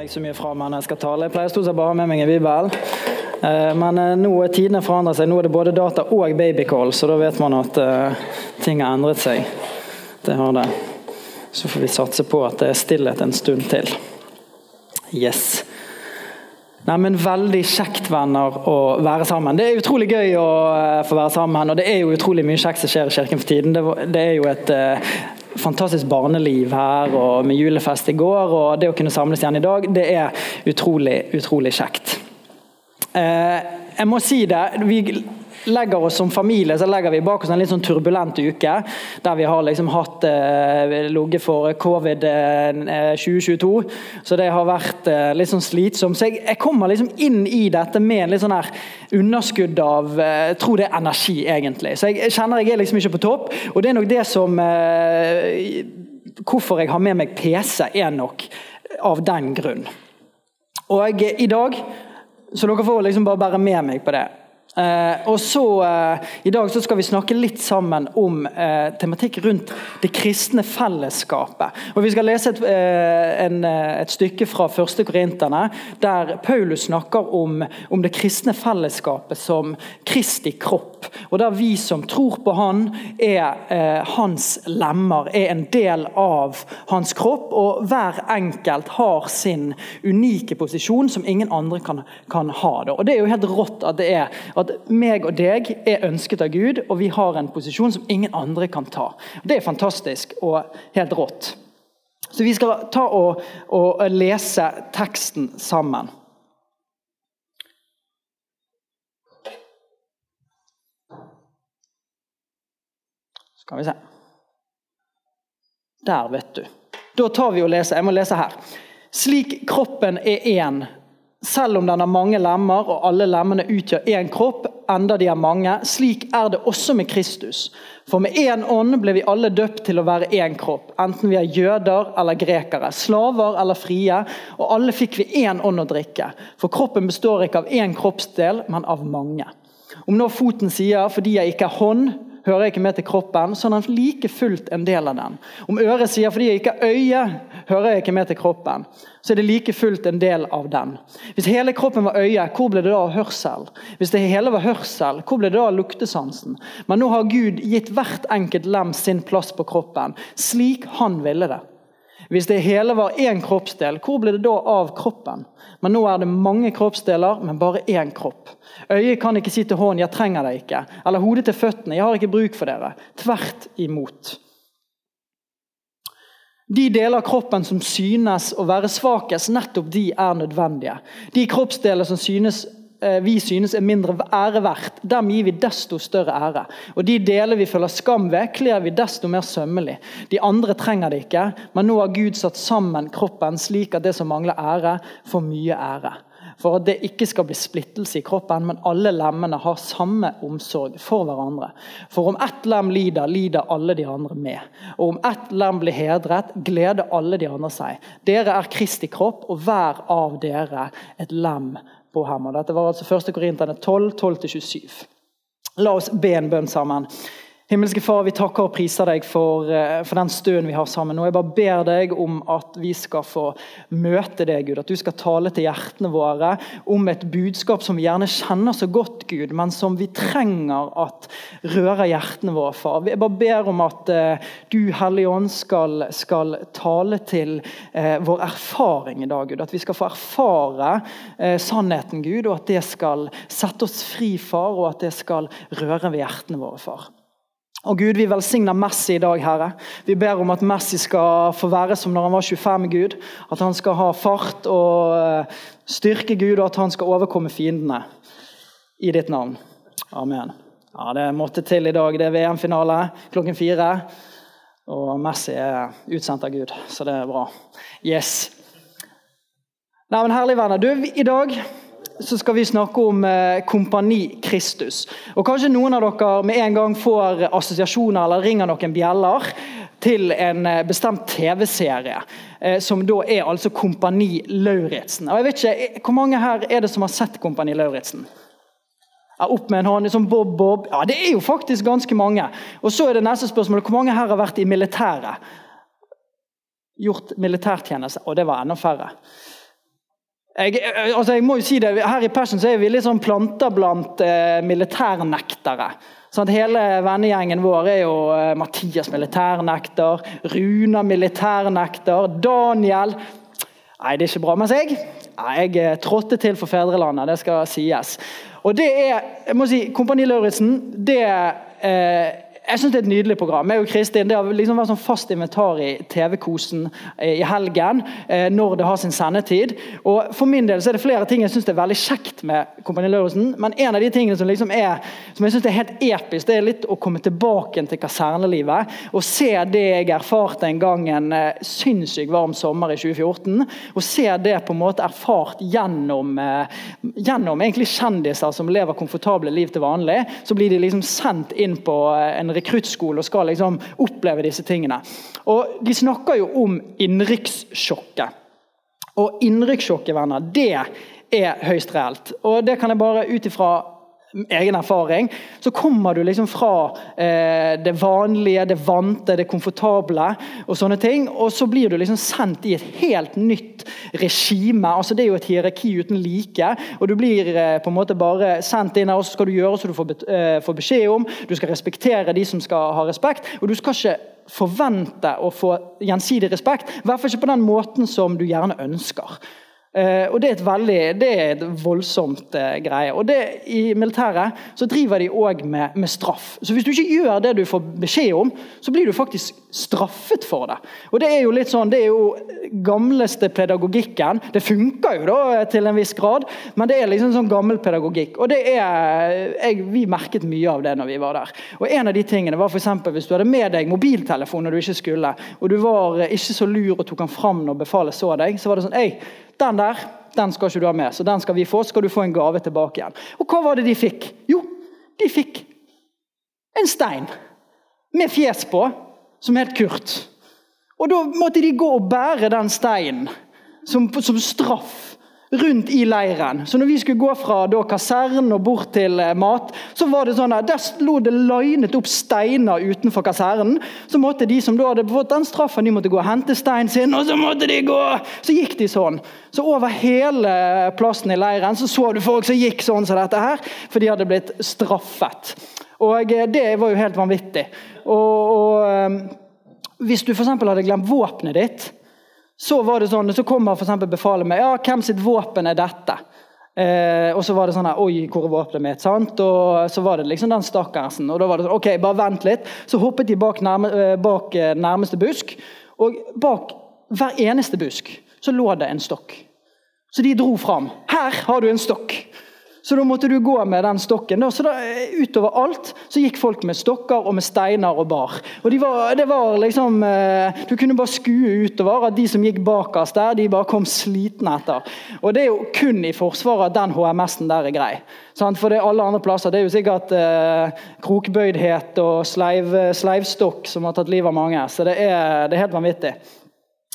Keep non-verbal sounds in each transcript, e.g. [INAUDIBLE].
Meg så mye fra meg når jeg skal tale. Jeg pleier stort sett bare å ha med meg en bibel. Eh, Men eh, nå er tidene forandret seg. Nå er det både data og babycall, så da vet man at eh, ting har endret seg. Det har det. Så får vi satse på at det er stillhet en stund til. Yes. Nei, men Veldig kjekt, venner, å være sammen. Det er utrolig gøy å få være sammen, og det er jo utrolig mye kjekt som skjer i kirken for tiden. Det, er jo et fantastisk barneliv her, og med julefest i går, og det å kunne samles igjen i dag, det er utrolig, utrolig kjekt. Eh, jeg må si det, vi legger oss som familie så legger vi bak oss en litt sånn turbulent uke, der vi har liksom hatt eh, ligget for covid eh, 2022. Så det har vært eh, litt sånn slitsomt. Så jeg, jeg kommer liksom inn i dette med en litt sånn her underskudd av eh, Jeg tror det er energi, egentlig. Så jeg, jeg kjenner jeg er liksom ikke på topp, og det er nok det som eh, Hvorfor jeg har med meg PC, er nok av den grunn. Og i dag Så dere får liksom bare bære med meg på det. Eh, og så eh, I dag så skal vi snakke litt sammen om eh, tematikk rundt det kristne fellesskapet. Og Vi skal lese et, en, et stykke fra første Korinterne, der Paulus snakker om, om det kristne fellesskapet som Kristi kropp. Og der vi som tror på Han, er hans lemmer, er en del av hans kropp. Og hver enkelt har sin unike posisjon som ingen andre kan, kan ha. Det. Og Det er jo helt rått at det er at meg og deg er ønsket av Gud, og vi har en posisjon som ingen andre kan ta. Det er fantastisk og helt rått. Så vi skal ta og, og lese teksten sammen. Skal vi se. Der, vet du. Da tar vi og leser. Jeg må lese her. Slik kroppen er én, selv om den har mange lemmer, og alle lemmene utgjør én kropp, enda de er mange, slik er det også med Kristus. For med én ånd ble vi alle døpt til å være én kropp, enten vi er jøder eller grekere, slaver eller frie, og alle fikk vi én ånd å drikke. For kroppen består ikke av én kroppsdel, men av mange. Om nå foten sier 'fordi jeg ikke er hånd', hører ikke med til kroppen, så er den like fullt en del av den. Om øret sier 'fordi jeg ikke er øye', hører jeg ikke med til kroppen, så er det like fullt en del av den. Hvis hele kroppen var øye, hvor ble det da av hørsel? Hvis det hele var hørsel, hvor ble det da av luktesansen? Men nå har Gud gitt hvert enkelt lem sin plass på kroppen, slik han ville det. Hvis det hele var én kroppsdel, hvor ble det da av kroppen? Men nå er det mange kroppsdeler, men bare én kropp. Øyet kan ikke si til hånden 'jeg trenger deg ikke', eller hodet til føttene 'jeg har ikke bruk for dere'. Tvert imot. De deler av kroppen som synes å være svakest, nettopp de er nødvendige. De kroppsdeler som synes, vi synes er mindre ære verdt, dem gir vi desto større ære. Og De deler vi føler skam ved, kler vi desto mer sømmelig. De andre trenger det ikke, men nå har Gud satt sammen kroppen slik at det som mangler ære, får mye ære. For at det ikke skal bli splittelse i kroppen, men alle lemmene har samme omsorg for hverandre. For om ett lem lider, lider alle de andre med. Og om ett lem blir hedret, gleder alle de andre seg. Dere er Kristi kropp, og hver av dere et lem på ham. Og dette var altså 1. Korinterne 12, 12-27. La oss be en bønn sammen. Himmelske Far, vi takker og priser deg for, eh, for den stunden vi har sammen. Og Jeg bare ber deg om at vi skal få møte deg, Gud. At du skal tale til hjertene våre om et budskap som vi gjerne kjenner så godt, Gud, men som vi trenger at rører hjertene våre, far. Jeg bare ber om at eh, du, Hellige Ånd, skal, skal tale til eh, vår erfaring i dag, Gud. At vi skal få erfare eh, sannheten, Gud, og at det skal sette oss fri, far, og at det skal røre ved hjertene våre, far. Og Gud, Vi velsigner Messi i dag, Herre. Vi ber om at Messi skal få være som når han var 25, Gud. At han skal ha fart og eh, styrke, Gud, og at han skal overkomme fiendene. I ditt navn. Amen. Ja, Det måtte til i dag. Det er VM-finale klokken fire. Og Messi er utsendt av Gud, så det er bra. Yes. Nei, men Herlig venner. Du, I dag så skal vi snakke om eh, Kompani Kristus. Og Kanskje noen av dere med en gang får assosiasjoner eller ringer noen bjeller til en eh, bestemt TV-serie, eh, som da er altså Kompani Lauritzen. Og jeg vet ikke, Hvor mange her er det som har sett Kompani Lauritzen? Opp med en hånd, liksom Bob Bob. Ja, Det er jo faktisk ganske mange. Og så er det neste spørsmål, Hvor mange her har vært i militæret? Gjort militærtjeneste? Og det var enda færre. Jeg, altså jeg må jo si det, Her i Passion så er vi litt sånn planter blant eh, militærnektere. Sånn hele vennegjengen vår er jo eh, Mathias militærnekter, Runa militærnekter, Daniel Nei, det er ikke bra. Mens jeg nei, jeg eh, trådte til for fedrelandet, det skal sies. Og det er jeg må si, Kompani Lauritzen det eh, jeg synes Det er et nydelig program. Jeg og Kristin, Det har liksom vært sånn fast inventar i TV-kosen eh, i helgen eh, når det har sin sendetid. Og For min del så er det flere ting jeg synes er veldig kjekt med Kompani Lauritzen. Men en av de tingene som liksom er som jeg synes er helt episk, det er litt å komme tilbake til kasernelivet. Og se det jeg erfarte en gang en eh, sinnssykt varm sommer i 2014. Og se det på en måte erfart gjennom, gjennom egentlig kjendiser som lever komfortable liv til vanlig. Så blir de liksom sendt inn på en rekruttskole og skal liksom oppleve disse tingene. Og De snakker jo om innrykkssjokket. Og innrykkssjokket, venner, det er høyst reelt. Og det kan jeg bare ut ifra egen erfaring, så kommer du liksom fra eh, det vanlige, det vante, det komfortable og sånne ting. Og så blir du liksom sendt i et helt nytt regime. altså Det er jo et hierarki uten like. og Du blir eh, på en måte bare sendt inn her, og så skal du gjøre som du får, eh, får beskjed om. Du skal respektere de som skal ha respekt. og du skal ikke forvente å få gjensidig respekt. I hvert fall ikke på den måten som du gjerne ønsker. Uh, og Det er et veldig, det er et voldsomt uh, greie. Og det, I militæret så driver de òg med, med, straff. Så Hvis du ikke gjør det du får beskjed om, så blir du faktisk straffet for det. Og Det er jo litt sånn, det er jo gamleste pedagogikken. Det funker jo da til en viss grad, men det er liksom sånn gammel pedagogikk. Og det er, jeg, Vi merket mye av det når vi var der. Og En av de tingene var eksempel, hvis du hadde med deg mobiltelefon når du ikke skulle, og du var ikke så lur og tok den fram når befalet så deg, så var det sånn Ei, den der den skal ikke du ha med, så den skal vi få. Så skal du få en gave tilbake igjen. Og hva var det de fikk? Jo, de fikk en stein med fjes på, som het Kurt. Og da måtte de gå og bære den steinen som, som straff rundt i leiren. Så når vi skulle gå fra da, kasernen og bort til eh, mat, så var det sånn at der lå det linet opp steiner utenfor kasernen. Så måtte de som da hadde fått den straffen, de måtte gå og hente steinen sin, og så måtte de gå! Så gikk de sånn. Så over hele plassen i leiren så, så du folk som gikk sånn som dette her, for de hadde blitt straffet. Og eh, det var jo helt vanvittig. Og, og eh, hvis du f.eks. hadde glemt våpenet ditt så var det sånn, så kommer for befalet med ja, hvem sitt våpen er dette. Eh, og så var det sånn her, Oi, hvor er våpenet mitt? sant? Og så var det liksom den stakkarsen. Og da var det sånn, ok, bare vent litt. Så hoppet de bak, nærme, eh, bak eh, nærmeste busk. Og bak hver eneste busk så lå det en stokk. Så de dro fram. Her har du en stokk. Så da måtte du gå med den stokken. Så da, eh, Utover alt så gikk folk med stokker og med steiner og bar. Og de var, det var liksom, eh, Du kunne bare skue utover at de som gikk bakerst der, de bare kom slitne etter. Og Det er jo kun i Forsvaret at den HMS-en der er grei. For det er alle andre plasser, det er jo sikkert eh, krokbøydhet og sleiv, sleivstokk som har tatt livet av mange. Så det er, det er helt vanvittig.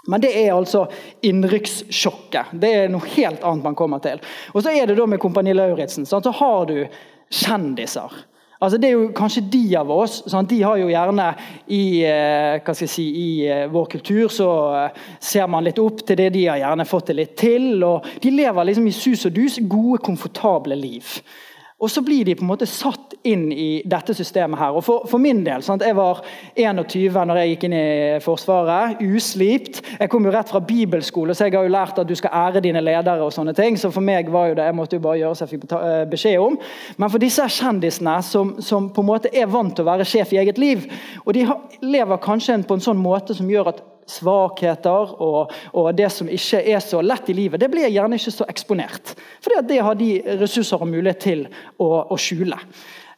Men det er altså innrykkssjokket. Det er noe helt annet man kommer til. Og så er det da med Kompani Lauritzen. Så har du kjendiser. Altså det er jo kanskje de av oss sant? De har jo gjerne i, eh, si, i eh, vår kultur så eh, ser man litt opp til det. De har gjerne fått det litt til. og De lever liksom i sus og dus, gode, komfortable liv. Og så blir de på en måte satt inn i dette systemet her. Og for, for min del, sant? Jeg var 21 når jeg gikk inn i Forsvaret. Uslipt. Jeg kom jo rett fra bibelskole, så jeg har jo lært at du skal ære dine ledere. og sånne ting, Så for meg var jo det, jeg måtte jo bare gjøre som jeg fikk eh, beskjed om. Men for disse kjendisene som, som, på en måte er vant til å være sjef i eget liv, og de har, lever kanskje på en sånn måte som gjør at svakheter og, og, det som ikke er så lett i livet, det blir gjerne ikke så eksponert. For det har de ressurser og mulighet til å, å skjule.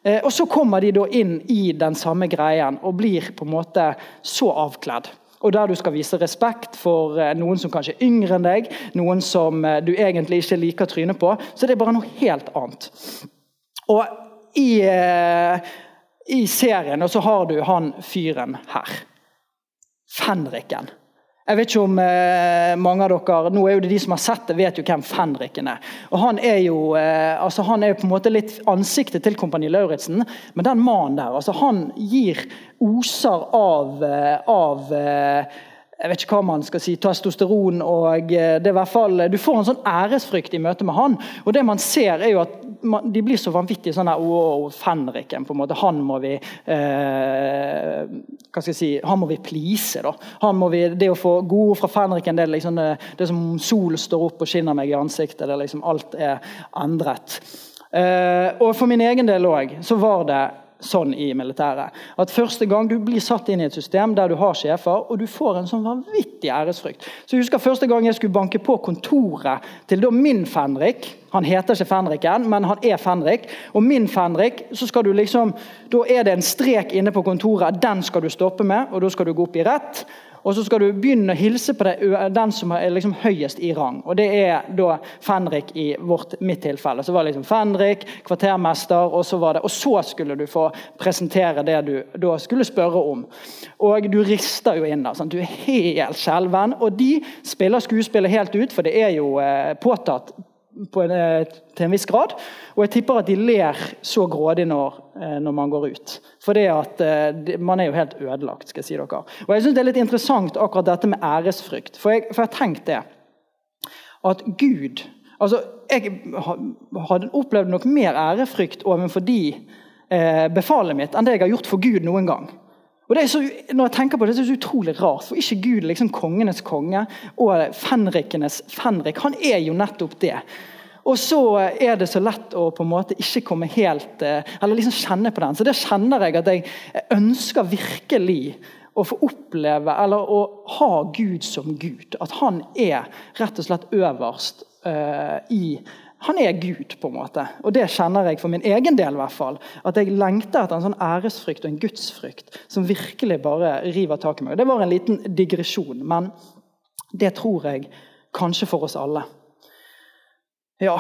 Eh, og Så kommer de da inn i den samme greien og blir på en måte så avkledd. Og der du skal vise respekt for eh, noen som kanskje er yngre enn deg, noen som eh, du egentlig ikke liker trynet på, så det er bare noe helt annet. Og i, eh, i serien og så har du han fyren her. Fenriken. Jeg vet ikke om eh, mange av dere nå er jo det de som har sett det, vet jo hvem Fenriken er. Og Han er jo eh, altså han er på en måte litt ansiktet til Kompani Lauritzen, men den mannen der altså han gir oser av, eh, av eh, jeg vet ikke hva man skal si, testosteron og eh, det er hvert fall, Du får en sånn æresfrykt i møte med han. og det man ser er jo at man, De blir så vanvittige sånn her wow, Fenriken, på en måte, han må vi eh, hva skal jeg si, han må vi please. da. Han må vi, det å få gode fra Fenriken det er liksom det, det som solen står opp og skinner meg i ansiktet. det er liksom Alt er endret. Eh, og For min egen del òg så var det sånn i militæret. At Første gang du blir satt inn i et system der du har sjefer, og du får en sånn vanvittig æresfrykt. Så jeg husker Første gang jeg skulle banke på kontoret til da min Fenrik Han heter ikke Fenrik igjen, men han er Fenrik. Og min Fenrik, så skal du liksom, da er det en strek inne på kontoret. Den skal du stoppe med, og da skal du gå opp i rett. Og så skal du begynne å hilse på den som er liksom høyest i rang. Og Det er da Fenrik i vårt, mitt tilfelle. Så var det liksom Fenrik, kvartermester, og så var det, og så skulle du få presentere det du da skulle spørre om. Og Du rister jo inn. sant? Du er helt skjelven. Og de spiller skuespillet helt ut, for det er jo eh, påtatt en, eh, til en viss grad. Og jeg tipper at de ler så grådig når, eh, når man går ut. For at eh, man er jo helt ødelagt, skal jeg si dere. Og jeg synes Det er litt interessant akkurat dette med æresfrykt. For jeg har tenkt det. At Gud altså Jeg hadde opplevd nok mer ærefrykt overfor de eh, befalet mitt enn det jeg har gjort for Gud noen gang. Og det er så, når jeg tenker på det, det er så utrolig rart, for ikke Gud liksom kongenes konge og fenrikenes fenrik. Han er jo nettopp det. Og så er det så lett å på en måte ikke komme helt eh, Eller liksom kjenne på den. Så det kjenner jeg at jeg ønsker virkelig å få oppleve, eller å ha Gud som Gud. At han er rett og slett øverst uh, i han er Gud, på en måte. Og det kjenner jeg for min egen del. I hvert fall. At jeg lengter etter en sånn æresfrykt og en gudsfrykt som virkelig bare river tak i meg. Det var en liten digresjon, men det tror jeg kanskje for oss alle. Ja,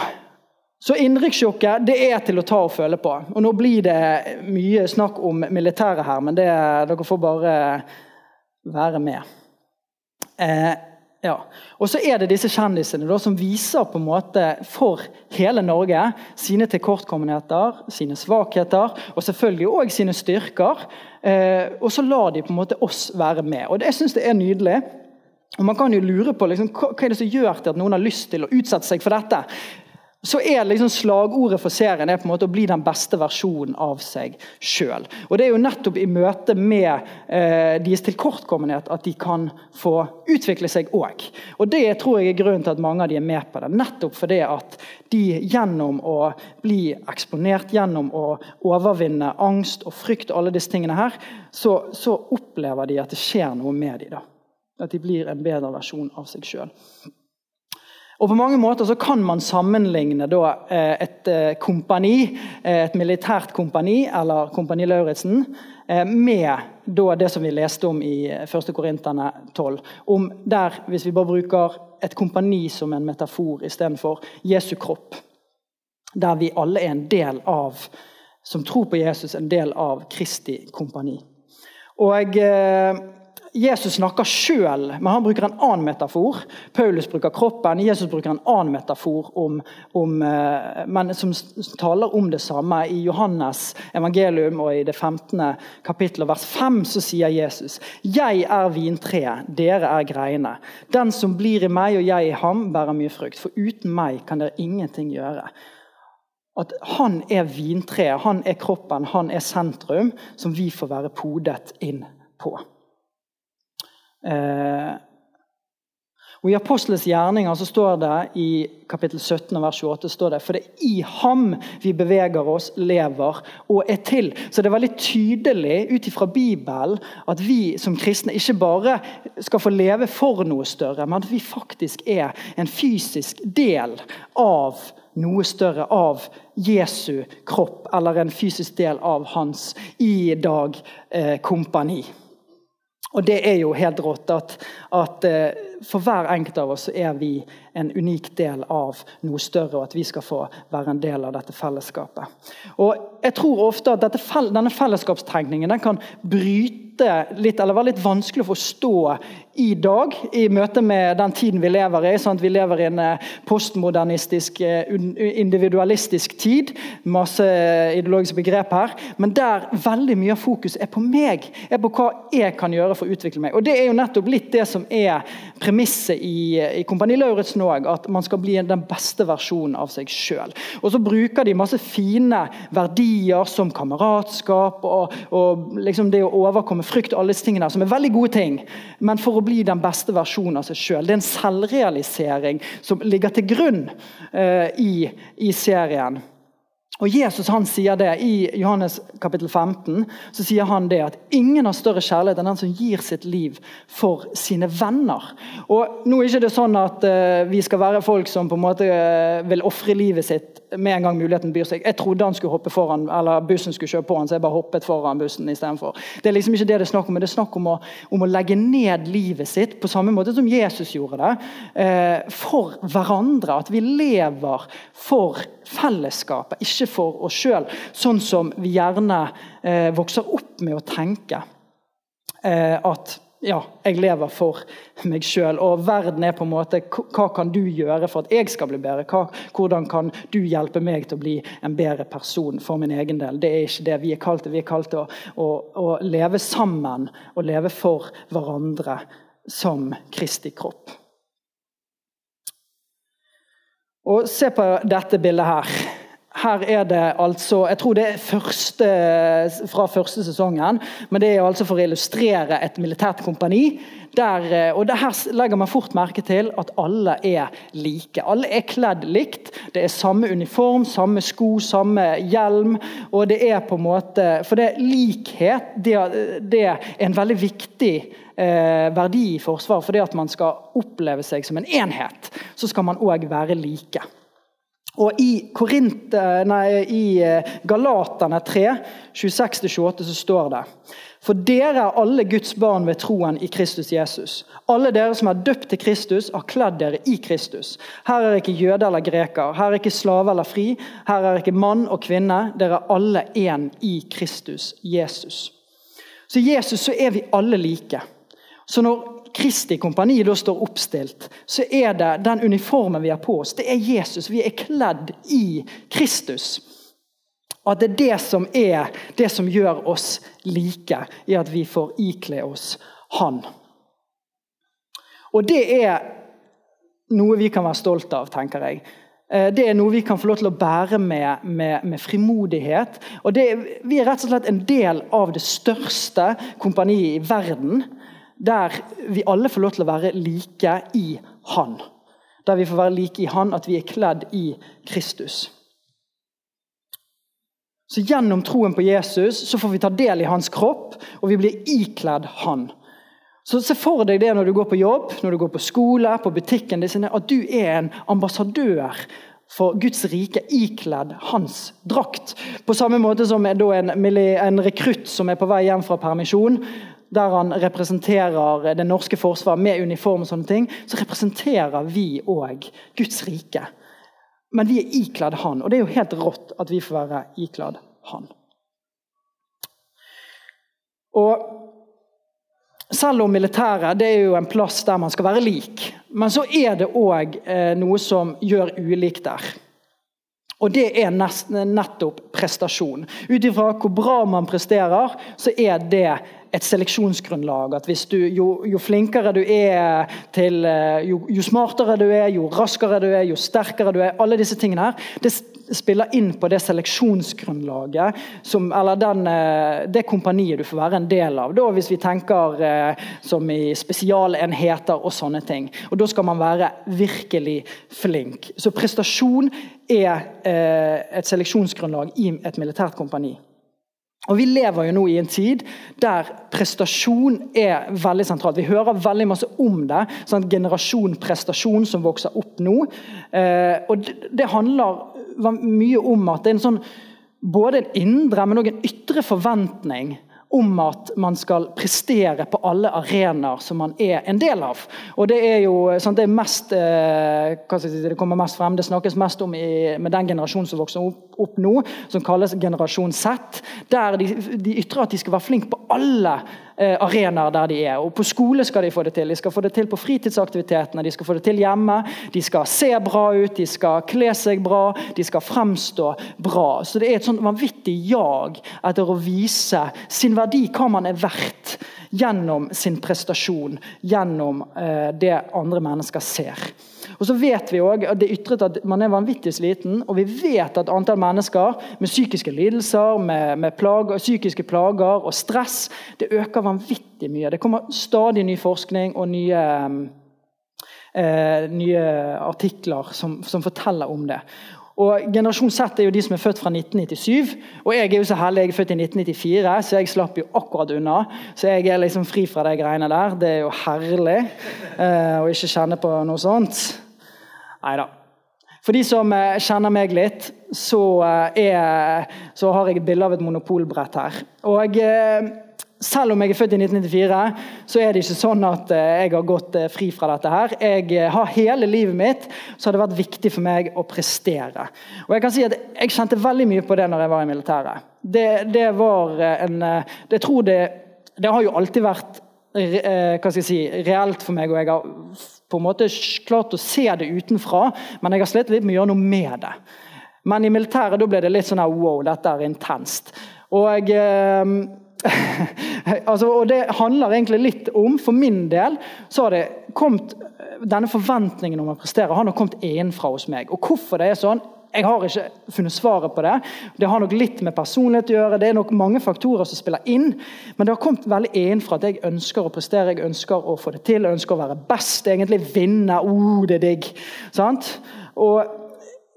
så innrykkssjokket det er til å ta og føle på. Og Nå blir det mye snakk om militæret her, men det, dere får bare være med. Eh, ja. Og så er det disse kjendisene da, som viser på en måte for hele Norge sine tilkortkommenheter, sine svakheter og selvfølgelig òg sine styrker. Eh, og så lar de på en måte oss være med. Og Jeg syns det er nydelig. Og Man kan jo lure på liksom, hva, hva er det som gjør til at noen har lyst til å utsette seg for dette så er liksom slagordet for serien er på en måte å bli den beste versjonen av seg sjøl. Det er jo nettopp i møte med eh, deres tilkortkommenhet at de kan få utvikle seg òg. Og det tror jeg er grunnen til at mange av de er med på det. Nettopp fordi at de gjennom å bli eksponert, gjennom å overvinne angst og frykt, og alle disse tingene her, så, så opplever de at det skjer noe med dem. At de blir en bedre versjon av seg sjøl. Og På mange måter så kan man sammenligne da, eh, et eh, kompani, eh, et militært kompani, eller Kompani Lauritzen, med da, det som vi leste om i 1. Korinterne 12. Om der, hvis vi bare bruker et kompani som en metafor istedenfor Jesu kropp. Der vi alle er en del av, som tror på Jesus, en del av Kristi kompani. Og Jesus snakker sjøl, men han bruker en annen metafor. Paulus bruker kroppen, Jesus bruker en annen metafor om, om, eh, men som taler om det samme. I Johannes evangelium og i det 15. kapittel vers 5 så sier Jesus Jeg er vintreet, dere er greiene. Den som blir i meg og jeg i ham, bærer mye frukt. For uten meg kan dere ingenting gjøre. At han er vintreet, han er kroppen, han er sentrum, som vi får være podet inn på. Eh, og I Apostelens gjerninger så står det i kapittel 17 vers 28 står det, for det er i ham vi beveger oss, lever og er til. Så det er veldig tydelig ut ifra Bibelen at vi som kristne ikke bare skal få leve for noe større, men at vi faktisk er en fysisk del av noe større, av Jesu kropp, eller en fysisk del av hans i dag eh, kompani. Og det er jo helt rått at, at eh, for hver enkelt av oss er vi en unik del av noe større, og at vi skal få være en del av dette fellesskapet. Og jeg tror ofte at dette, Denne fellesskapstenkningen den kan bryte litt, eller være litt vanskelig å forstå i dag, i møte med den tiden vi lever i. Sant? Vi lever i en eh, postmodernistisk, eh, individualistisk tid. Masse ideologiske begrep her. Men der veldig mye av fokus er på meg, er på hva jeg kan gjøre for å utvikle meg. Og Det er jo nettopp litt det som er premisset i, i Kompani Lauritzen òg, at man skal bli den beste versjonen av seg sjøl. Og så bruker de masse fine verdier som kameratskap og, og liksom det å overkomme frykt og alle disse tingene som er veldig gode ting. Men for å bli den beste versjonen av seg sjøl. Det er en selvrealisering som ligger til grunn uh, i, i serien. Og Jesus han sier det I Johannes kapittel 15 så sier han det at ingen har større kjærlighet enn den som gir sitt liv for sine venner. Og Nå er det ikke sånn at uh, vi skal være folk som på en måte uh, vil ofre livet sitt med en gang muligheten byr seg. Jeg trodde han skulle hoppe foran, eller bussen skulle kjøre på han, så jeg bare hoppet foran bussen istedenfor. Det er liksom ikke det det er snakk om, men det er snakk om å, om å legge ned livet sitt på samme måte som Jesus gjorde det, uh, for hverandre. At vi lever for fellesskapet, ikke for oss sjøl. Sånn som vi gjerne eh, vokser opp med å tenke. Eh, at ja, jeg lever for meg sjøl, og verden er på en måte Hva kan du gjøre for at jeg skal bli bedre? Hva, hvordan kan du hjelpe meg til å bli en bedre person for min egen del? Det er ikke det vi er kalt til. Vi er kalt til å, å, å leve sammen og leve for hverandre som Kristi kropp. Og Se på dette bildet her. Her er det altså Jeg tror det er første, fra første sesongen, men det er altså for å illustrere et militært kompani. Der, og Her legger man fort merke til at alle er like. Alle er kledd likt. Det er samme uniform, samme sko, samme hjelm. og det er på en måte, For det er likhet det, det er en veldig viktig eh, verdi i Forsvaret. For det at man skal oppleve seg som en enhet, så skal man òg være like. Og I, Korint, eh, nei, i eh, Galaterne 3, 26-28 så står det For dere er alle Guds barn ved troen i Kristus Jesus. Alle dere som er døpt til Kristus, har kledd dere i Kristus. Her er ikke jøde eller greker, her er ikke slave eller fri, her er ikke mann og kvinne. Dere er alle én i Kristus Jesus. Så Jesus så er vi alle like. Så når Kristi kompani da står oppstilt, så er det den uniformen vi har på oss, det er Jesus. Vi er kledd i Kristus. Og at det er det som er det som gjør oss like, i at vi får ikle oss Han. Og det er noe vi kan være stolt av, tenker jeg. Eh, det er noe vi kan få lov til å bære med, med, med frimodighet. Og det, vi er rett og slett en del av det største kompaniet i verden der vi alle får lov til å være like i Han. Der vi får være like i Han, at vi er kledd i Kristus. Så Gjennom troen på Jesus så får vi ta del i hans kropp, og vi blir ikledd han. Så Se for deg det når du går på jobb, når du går på skole, på butikken, at du er en ambassadør for Guds rike ikledd hans drakt. På samme måte som en, en rekrutt som er på vei hjem fra permisjon, der han representerer det norske forsvaret med uniform, og sånne ting, så representerer vi òg Guds rike. Men vi er ikledd Han, og det er jo helt rått at vi får være ikledd Han. Og selv om militæret det er jo en plass der man skal være lik, men så er det òg eh, noe som gjør ulikt der. Og det er nettopp prestasjon. Ut ifra hvor bra man presterer, så er det et seleksjonsgrunnlag. At du, jo, jo, flinkere du er til eh, jo, jo, smartere du er, jo raskere du er, jo sterkere du er Alle disse tingene her, det spiller inn på det seleksjonsgrunnlaget, som, eller den, eh, det kompaniet du får være en del av. Da, hvis vi tenker eh, som i spesialenheter og sånne ting. Og Da skal man være virkelig flink. Så prestasjon er et seleksjonsgrunnlag i et militært kompani. Og Vi lever jo nå i en tid der prestasjon er veldig sentralt. Vi hører veldig masse om det. sånn Generasjon prestasjon som vokser opp nå. Eh, og det, det, handler mye om at det er en sånn både en indre, men også en ytre forventning om at man skal prestere på alle arenaer som man er en del av. Og Det er jo sånn, det, mest, eh, si, det kommer mest frem, det snakkes mest om i, med den generasjonen som vokser opp, opp, nå, som kalles generasjon Z. Der de, de ytrer at de skal være flinke på alle Eh, arenaer der de er. Og På skole skal de få det til. De skal få det til på fritidsaktivitetene, de skal få det til hjemme. De skal se bra ut, de skal kle seg bra, de skal fremstå bra. Så Det er et sånn vanvittig jag etter å vise sin verdi, hva man er verdt, gjennom sin prestasjon, gjennom eh, det andre mennesker ser. Og så vet vi også, at Det er ytret at man er vanvittig sliten, og vi vet at antall mennesker med psykiske lidelser, med, med plager, psykiske plager og stress det øker vanvittig mye. Det kommer stadig ny forskning og nye, eh, nye artikler som, som forteller om det. Og Generasjon Z er jo de som er født fra 1997. Og jeg er jo så heldig, jeg er født i 1994, så jeg slapp jo akkurat unna. Så jeg er liksom fri fra de greiene der. Det er jo herlig eh, å ikke kjenne på noe sånt. Nei da. For de som eh, kjenner meg litt, så, eh, er, så har jeg et bilde av et monopolbrett her. Og eh, selv om jeg er født i 1994, så er det ikke sånn at jeg har gått fri fra dette. her. Jeg har Hele livet mitt så har det vært viktig for meg å prestere. Og Jeg kan si at jeg kjente veldig mye på det når jeg var i militæret. Det, det var en Jeg tror det Det har jo alltid vært hva skal jeg si, reelt for meg, og jeg har på en måte klart å se det utenfra, men jeg har slitt litt med å gjøre noe med det. Men i militæret da ble det litt sånn her, wow, dette er intenst. Og, eh, [LAUGHS] altså, og det handler egentlig litt om For min del så har det kommet denne forventningen om å prestere har nok kommet innenfra hos meg. Og hvorfor det er sånn, jeg har ikke funnet svaret på det. Det har nok litt med personlighet å gjøre. Det er nok mange faktorer som spiller inn. Men det har kommet veldig innenfra at jeg ønsker å prestere, jeg ønsker å få det til. Jeg ønsker å være best, egentlig vinne. Oh, det er digg. Sant? Og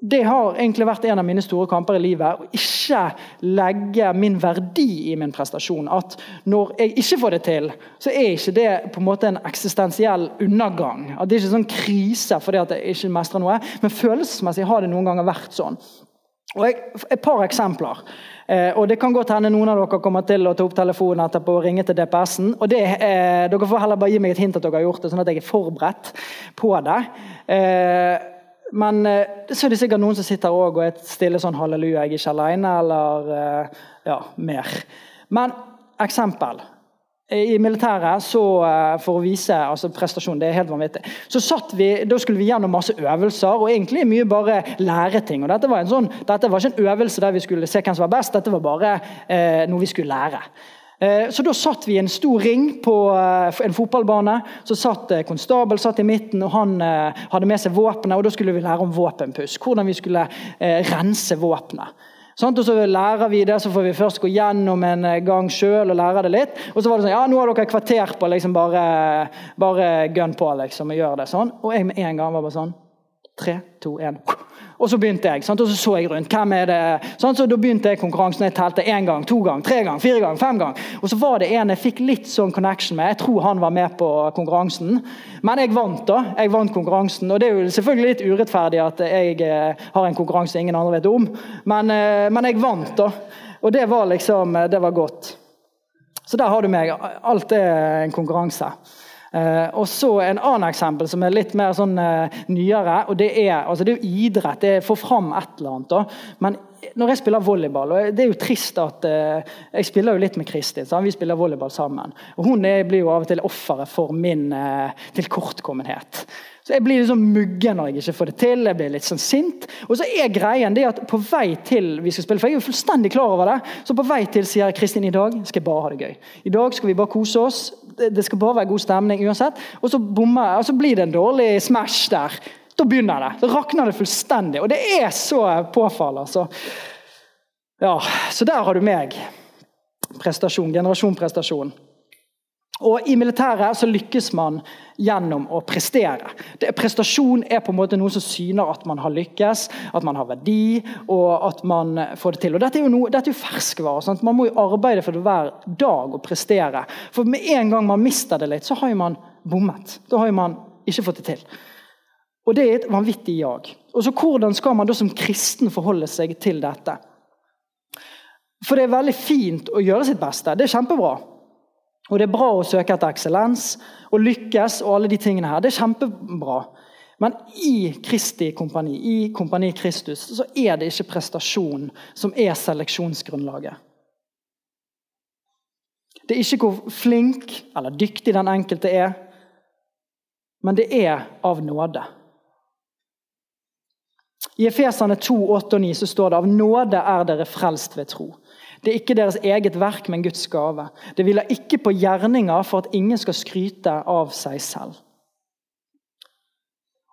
det har egentlig vært en av mine store kamper i livet. Å ikke legge min verdi i min prestasjon. At når jeg ikke får det til, så er ikke det på en måte en eksistensiell undergang. At Det er ikke sånn krise fordi at jeg ikke mestrer noe, men følelsesmessig har det noen ganger vært sånn. Og jeg, Et par eksempler. Eh, og Det kan godt hende noen av dere kommer til å ta opp telefonen etterpå og ringe til DPS-en. og det, eh, Dere får heller bare gi meg et hint at dere har gjort det, sånn at jeg er forberedt på det. Eh, men eh, så er det sikkert noen som sitter og er stille sånn 'halleluja, jeg er ikke alene', eller eh, ja, mer. Men eksempel. I militæret, så, eh, for å vise altså prestasjon, det er helt vanvittig, så satt vi, da skulle vi gjennom masse øvelser, og egentlig mye bare lære ting. og Dette var, en sånn, dette var ikke en øvelse der vi skulle se hvem som var best, dette var bare eh, noe vi skulle lære. Eh, så Da satt vi i en stor ring på eh, en fotballbane. Så satt eh, Konstabel satt i midten, og han hadde med seg våpenet. og Da skulle vi lære om våpenpuss, hvordan vi skulle rense våpenet. Sånn, og så lærer vi det, så får vi først gå gjennom en gang sjøl og lære det litt. Og så var det sånn Ja, nå har dere kvarter på liksom bare, bare gun på liksom, og gjøre det sånn. Og jeg med en gang var bare sånn Tre, to, én. Og så begynte jeg, sant? og så så jeg rundt. hvem er det? Sant? Så Da begynte jeg konkurransen. Jeg telte én gang, to gang, tre gang, fire gang, fem gang. Og så var det en jeg fikk litt sånn connection med. Jeg tror han var med på konkurransen. Men jeg vant da. Jeg vant konkurransen. Og det er jo selvfølgelig litt urettferdig at jeg eh, har en konkurranse ingen andre vet om. Men, eh, men jeg vant, da. Og det var liksom Det var godt. Så der har du meg. Alt er en konkurranse. Uh, og så En annen eksempel som er litt mer sånn uh, nyere. og Det er altså det er jo idrett. Det får fram et eller annet. Da. Men når jeg spiller volleyball og Det er jo trist at uh, Jeg spiller jo litt med Kristin. Så vi spiller volleyball sammen. og Hun er, blir jo av og til offeret for min tilkortkommenhet. Så Jeg blir sånn muggen når jeg ikke får det til. Jeg blir litt sånn sint. Og så er greien det at på vei til vi skal spille, for jeg er jo fullstendig klar over det, så på vei til sier Kristin i dag skal jeg bare ha det gøy. I dag skal vi bare kose oss. Det skal bare være god stemning uansett. Og så, bommer, og så blir det en dårlig smash der. Da begynner det. Da rakner det fullstendig. Og det er så påfallende. Så. Ja, så der har du meg. Prestasjon. Generasjonprestasjon. Og I militæret så lykkes man gjennom å prestere. Det, prestasjon er på en måte noe som syner at man har lykkes, at man har verdi og at man får det til. Og Dette er jo, jo ferskvare. Man må jo arbeide for det hver dag og prestere. For med en gang man mister det litt, så har jo man bommet. Da har jo man ikke fått det til. Og Det er et vanvittig jag. Og så Hvordan skal man da som kristen forholde seg til dette? For det er veldig fint å gjøre sitt beste. Det er kjempebra. Og det er bra å søke etter eksellens og lykkes og alle de tingene her. Det er kjempebra. Men i Kristi kompani, i Kompani Kristus, så er det ikke prestasjon som er seleksjonsgrunnlaget. Det er ikke hvor flink eller dyktig den enkelte er, men det er av nåde. I Efesene 2, 8 og 9 så står det av nåde er dere frelst ved tro. Det er ikke deres eget verk, men Guds gave. Det hviler ikke på gjerninger for at ingen skal skryte av seg selv.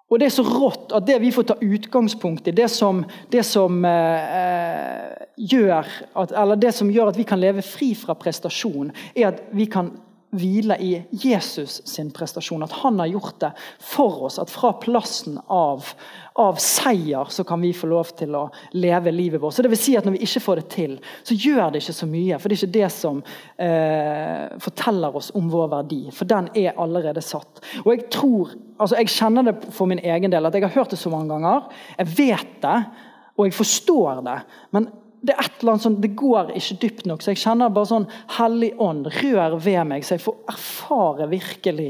Og Det er så rått at det vi får ta utgangspunkt i, det som, det som, eh, gjør at, det som gjør at vi kan leve fri fra prestasjon, er at vi kan hvile i Jesus sin prestasjon. At han har gjort det for oss. At fra plassen av, av seier så kan vi få lov til å leve livet vårt. Så det vil si at Når vi ikke får det til, så gjør det ikke så mye. For det er ikke det som eh, forteller oss om vår verdi. For den er allerede satt. Og Jeg tror, altså jeg kjenner det for min egen del, at jeg har hørt det så mange ganger. Jeg vet det, og jeg forstår det. men det er et eller annet sånn, det går ikke dypt nok. Så jeg kjenner bare sånn Hellig ånd, rør ved meg, så jeg får erfare virkelig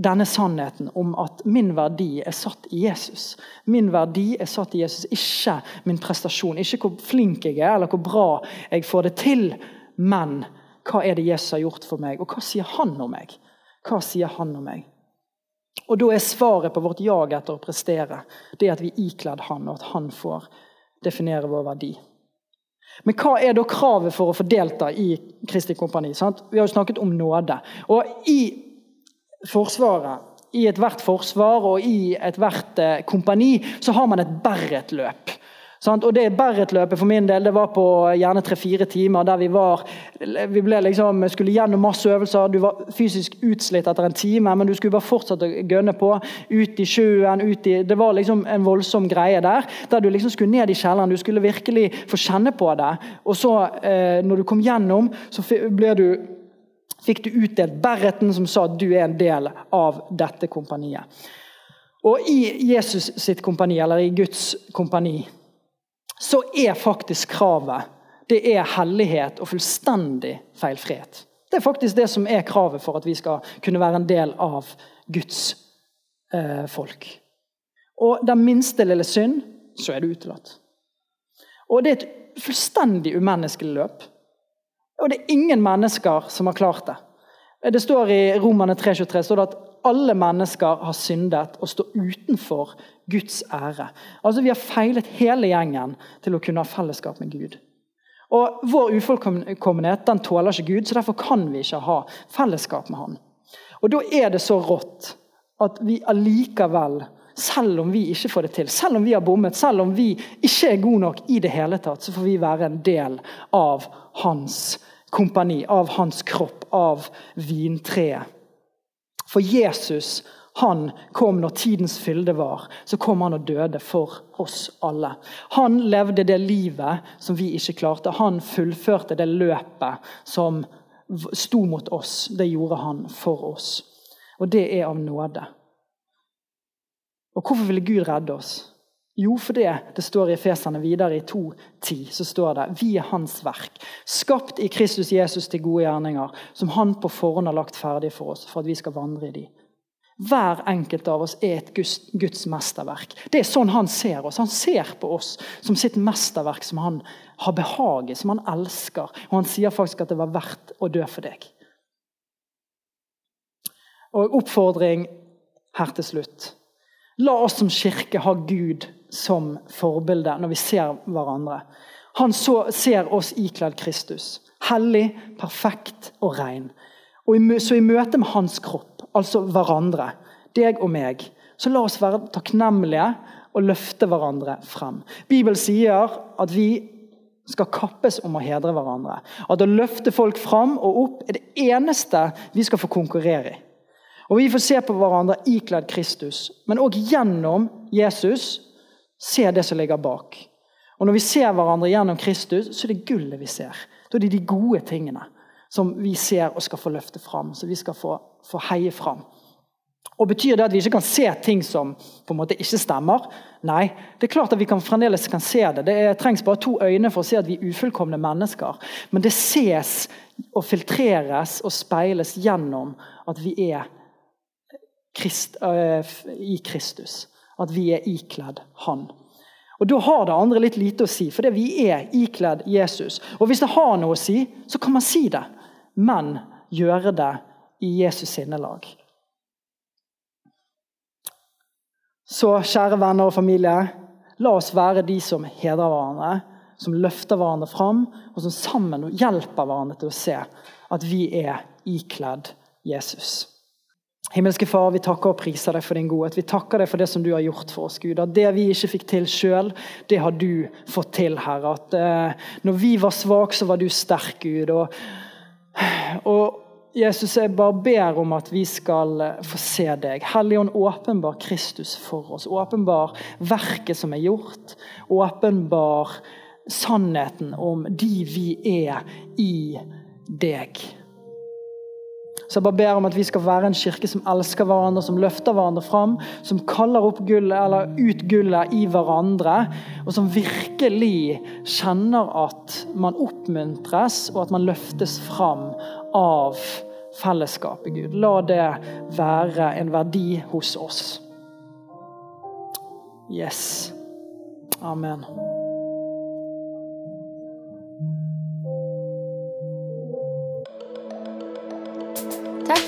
denne sannheten om at min verdi er satt i Jesus. Min verdi er satt i Jesus, ikke min prestasjon. Ikke hvor flink jeg er, eller hvor bra jeg får det til. Men hva er det Jesus har gjort for meg, og hva sier han om meg? Hva sier han om meg? Og Da er svaret på vårt jag etter å prestere det at vi er ikledd han, og at han får definere vår verdi. Men hva er da kravet for å få delta i Kristi Kompani? Sant? Vi har jo snakket om nåde. Og i Forsvaret, i ethvert forsvar og i ethvert eh, kompani, så har man et Berret-løp. Og det Berret-løpet for min del det var på gjerne tre-fire timer der vi var Vi liksom, skulle gjennom masse øvelser. Du var fysisk utslitt etter en time, men du skulle bare fortsette å gønne på. Ut i sjøen, ut i Det var liksom en voldsom greie der. Der du liksom skulle ned i kjelleren. Du skulle virkelig få kjenne på det. Og så, eh, når du kom gjennom, så ble du fikk du utdelt bereten som sa at du er en del av dette kompaniet. Og i Jesus sitt kompani, eller i Guds kompani, så er faktisk kravet det er hellighet og fullstendig feilfrihet. Det er faktisk det som er kravet for at vi skal kunne være en del av Guds eh, folk. Og den minste lille synd, så er du utelatt. Og det er et fullstendig umenneskelig løp. Og det er ingen mennesker som har klart det. Det står I Romane 3,23 står at alle mennesker har syndet og står utenfor Guds ære. Altså Vi har feilet hele gjengen til å kunne ha fellesskap med Gud. Og Vår ufullkommenhet den tåler ikke Gud, så derfor kan vi ikke ha fellesskap med Han. Og Da er det så rått at vi allikevel, selv om vi ikke får det til, selv om vi har bommet, selv om vi ikke er gode nok i det hele tatt, så får vi være en del av Hans kompani, av Hans kropp, av vintreet. For Jesus han kom når tidens fylde var. Så kom han og døde for oss alle. Han levde det livet som vi ikke klarte. Han fullførte det løpet som sto mot oss. Det gjorde han for oss. Og det er av nåde. Og hvorfor ville Gud redde oss? Jo, fordi det står i Efeserne videre i 2.10 så står det vi er Hans verk, skapt i Kristus Jesus til gode gjerninger, som Han på forhånd har lagt ferdig for oss, for at vi skal vandre i de. Hver enkelt av oss er et Guds, Guds, mesterverk. Det er sånn han ser oss. Han ser på oss som sitt mesterverk, som han har behag i, som han elsker. Og han sier faktisk at det var verdt å dø for deg. Og oppfordring her til slutt. La oss som kirke ha Gud som forbilde når vi ser hverandre. Han så, ser oss ikledd Kristus. Hellig, perfekt og ren. Og så i møte med hans kropp, altså hverandre, deg og meg, så la oss være takknemlige og løfte hverandre frem. Bibelen sier at vi skal kappes om å hedre hverandre. At å løfte folk fram og opp er det eneste vi skal få konkurrere i. Og Vi får se på hverandre ikledd Kristus, men òg gjennom Jesus se det som ligger bak. Og Når vi ser hverandre gjennom Kristus, så er det gullet vi ser. Da er det de gode tingene som vi ser og skal få løfte fram, som vi skal få, få heie fram. Og Betyr det at vi ikke kan se ting som på en måte ikke stemmer? Nei, det er klart at vi kan fremdeles kan se det. Det trengs bare to øyne for å se at vi er ufullkomne mennesker. Men det ses og filtreres og speiles gjennom at vi er Christ, øh, i Kristus. At vi er ikledd Han. Og Da har det andre litt lite å si, fordi vi er ikledd Jesus. Og Hvis det har noe å si, så kan man si det, men gjøre det i Jesus sinnelag. Så kjære venner og familie, la oss være de som hedrer hverandre, som løfter hverandre fram, og som sammen hjelper hverandre til å se at vi er ikledd Jesus. Himmelske Far, vi takker og priser deg for din godhet. Vi takker deg for det som du har gjort for oss, Gud. At det vi ikke fikk til sjøl, det har du fått til, Herre. At eh, når vi var svake, så var du sterk, Gud. Og, og Jesus, jeg bare ber om at vi skal eh, få se deg. Helligånd, åpenbar Kristus for oss. Åpenbar verket som er gjort. Åpenbar sannheten om de vi er i deg. Så jeg bare ber om at vi skal være en kirke som elsker hverandre, som løfter hverandre fram, som kaller opp gullet, eller ut gullet i hverandre, og som virkelig kjenner at man oppmuntres, og at man løftes fram av fellesskapet, Gud. La det være en verdi hos oss. Yes. Amen.